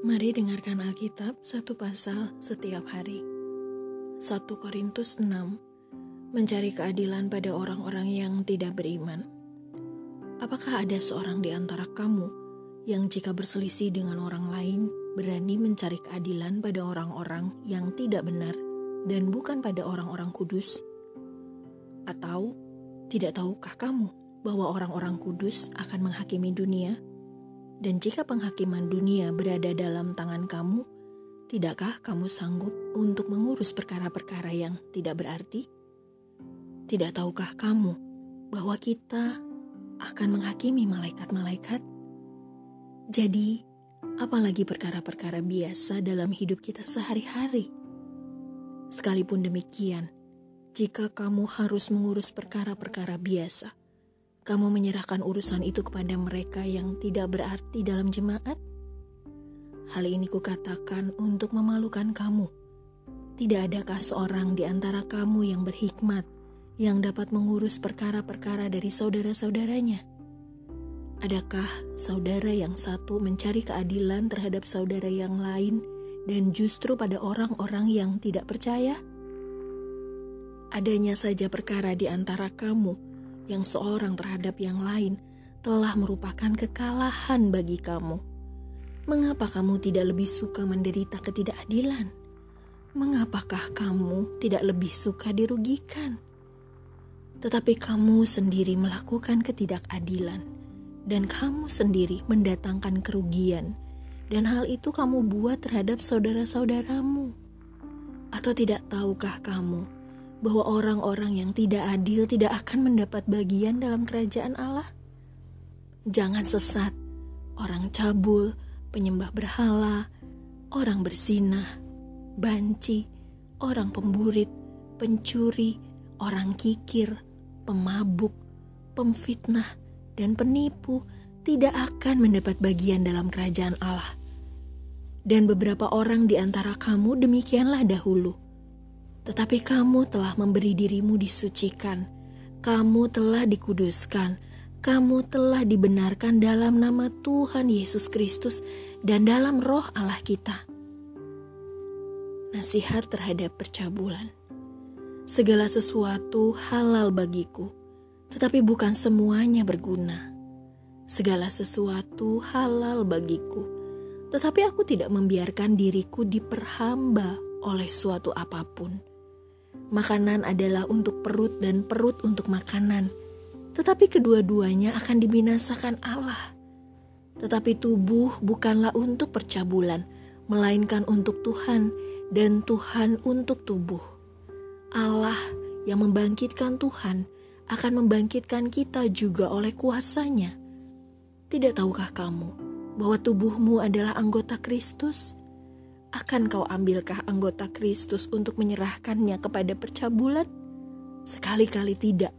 Mari dengarkan Alkitab satu pasal setiap hari. 1 Korintus 6 Mencari keadilan pada orang-orang yang tidak beriman. Apakah ada seorang di antara kamu yang jika berselisih dengan orang lain berani mencari keadilan pada orang-orang yang tidak benar dan bukan pada orang-orang kudus? Atau tidak tahukah kamu bahwa orang-orang kudus akan menghakimi dunia? Dan jika penghakiman dunia berada dalam tangan kamu, tidakkah kamu sanggup untuk mengurus perkara-perkara yang tidak berarti? Tidak tahukah kamu bahwa kita akan menghakimi malaikat-malaikat? Jadi, apalagi perkara-perkara biasa dalam hidup kita sehari-hari? Sekalipun demikian, jika kamu harus mengurus perkara-perkara biasa, kamu menyerahkan urusan itu kepada mereka yang tidak berarti dalam jemaat? Hal ini kukatakan untuk memalukan kamu. Tidak adakah seorang di antara kamu yang berhikmat yang dapat mengurus perkara-perkara dari saudara-saudaranya? Adakah saudara yang satu mencari keadilan terhadap saudara yang lain dan justru pada orang-orang yang tidak percaya? Adanya saja perkara di antara kamu yang seorang terhadap yang lain telah merupakan kekalahan bagi kamu. Mengapa kamu tidak lebih suka menderita ketidakadilan? Mengapakah kamu tidak lebih suka dirugikan? Tetapi kamu sendiri melakukan ketidakadilan, dan kamu sendiri mendatangkan kerugian, dan hal itu kamu buat terhadap saudara-saudaramu. Atau tidak tahukah kamu bahwa orang-orang yang tidak adil tidak akan mendapat bagian dalam kerajaan Allah? Jangan sesat, orang cabul, penyembah berhala, orang bersinah, banci, orang pemburit, pencuri, orang kikir, pemabuk, pemfitnah, dan penipu tidak akan mendapat bagian dalam kerajaan Allah. Dan beberapa orang di antara kamu demikianlah dahulu tetapi kamu telah memberi dirimu disucikan, kamu telah dikuduskan, kamu telah dibenarkan dalam nama Tuhan Yesus Kristus dan dalam roh Allah kita. Nasihat terhadap percabulan. Segala sesuatu halal bagiku, tetapi bukan semuanya berguna. Segala sesuatu halal bagiku, tetapi aku tidak membiarkan diriku diperhamba oleh suatu apa pun Makanan adalah untuk perut dan perut untuk makanan. Tetapi kedua-duanya akan dibinasakan Allah. Tetapi tubuh bukanlah untuk percabulan, melainkan untuk Tuhan dan Tuhan untuk tubuh. Allah yang membangkitkan Tuhan akan membangkitkan kita juga oleh kuasanya. Tidak tahukah kamu bahwa tubuhmu adalah anggota Kristus? Akan kau ambilkah anggota Kristus untuk menyerahkannya kepada percabulan? Sekali-kali tidak.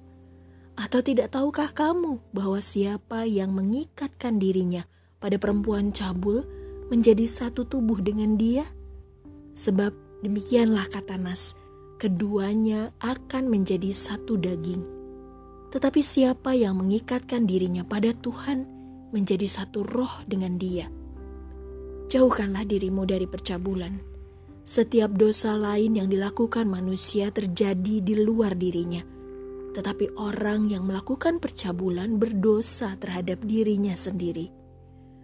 Atau tidak tahukah kamu bahwa siapa yang mengikatkan dirinya pada perempuan cabul menjadi satu tubuh dengan dia? Sebab demikianlah kata Nas, keduanya akan menjadi satu daging. Tetapi siapa yang mengikatkan dirinya pada Tuhan menjadi satu roh dengan dia jauhkanlah dirimu dari percabulan. Setiap dosa lain yang dilakukan manusia terjadi di luar dirinya, tetapi orang yang melakukan percabulan berdosa terhadap dirinya sendiri.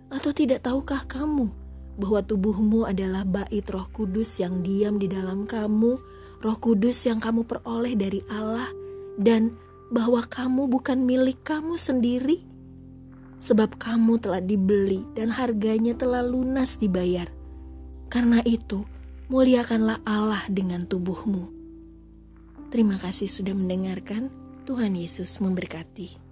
Atau tidak tahukah kamu bahwa tubuhmu adalah bait Roh Kudus yang diam di dalam kamu, Roh Kudus yang kamu peroleh dari Allah, dan bahwa kamu bukan milik kamu sendiri? Sebab kamu telah dibeli dan harganya telah lunas dibayar. Karena itu, muliakanlah Allah dengan tubuhmu. Terima kasih sudah mendengarkan. Tuhan Yesus memberkati.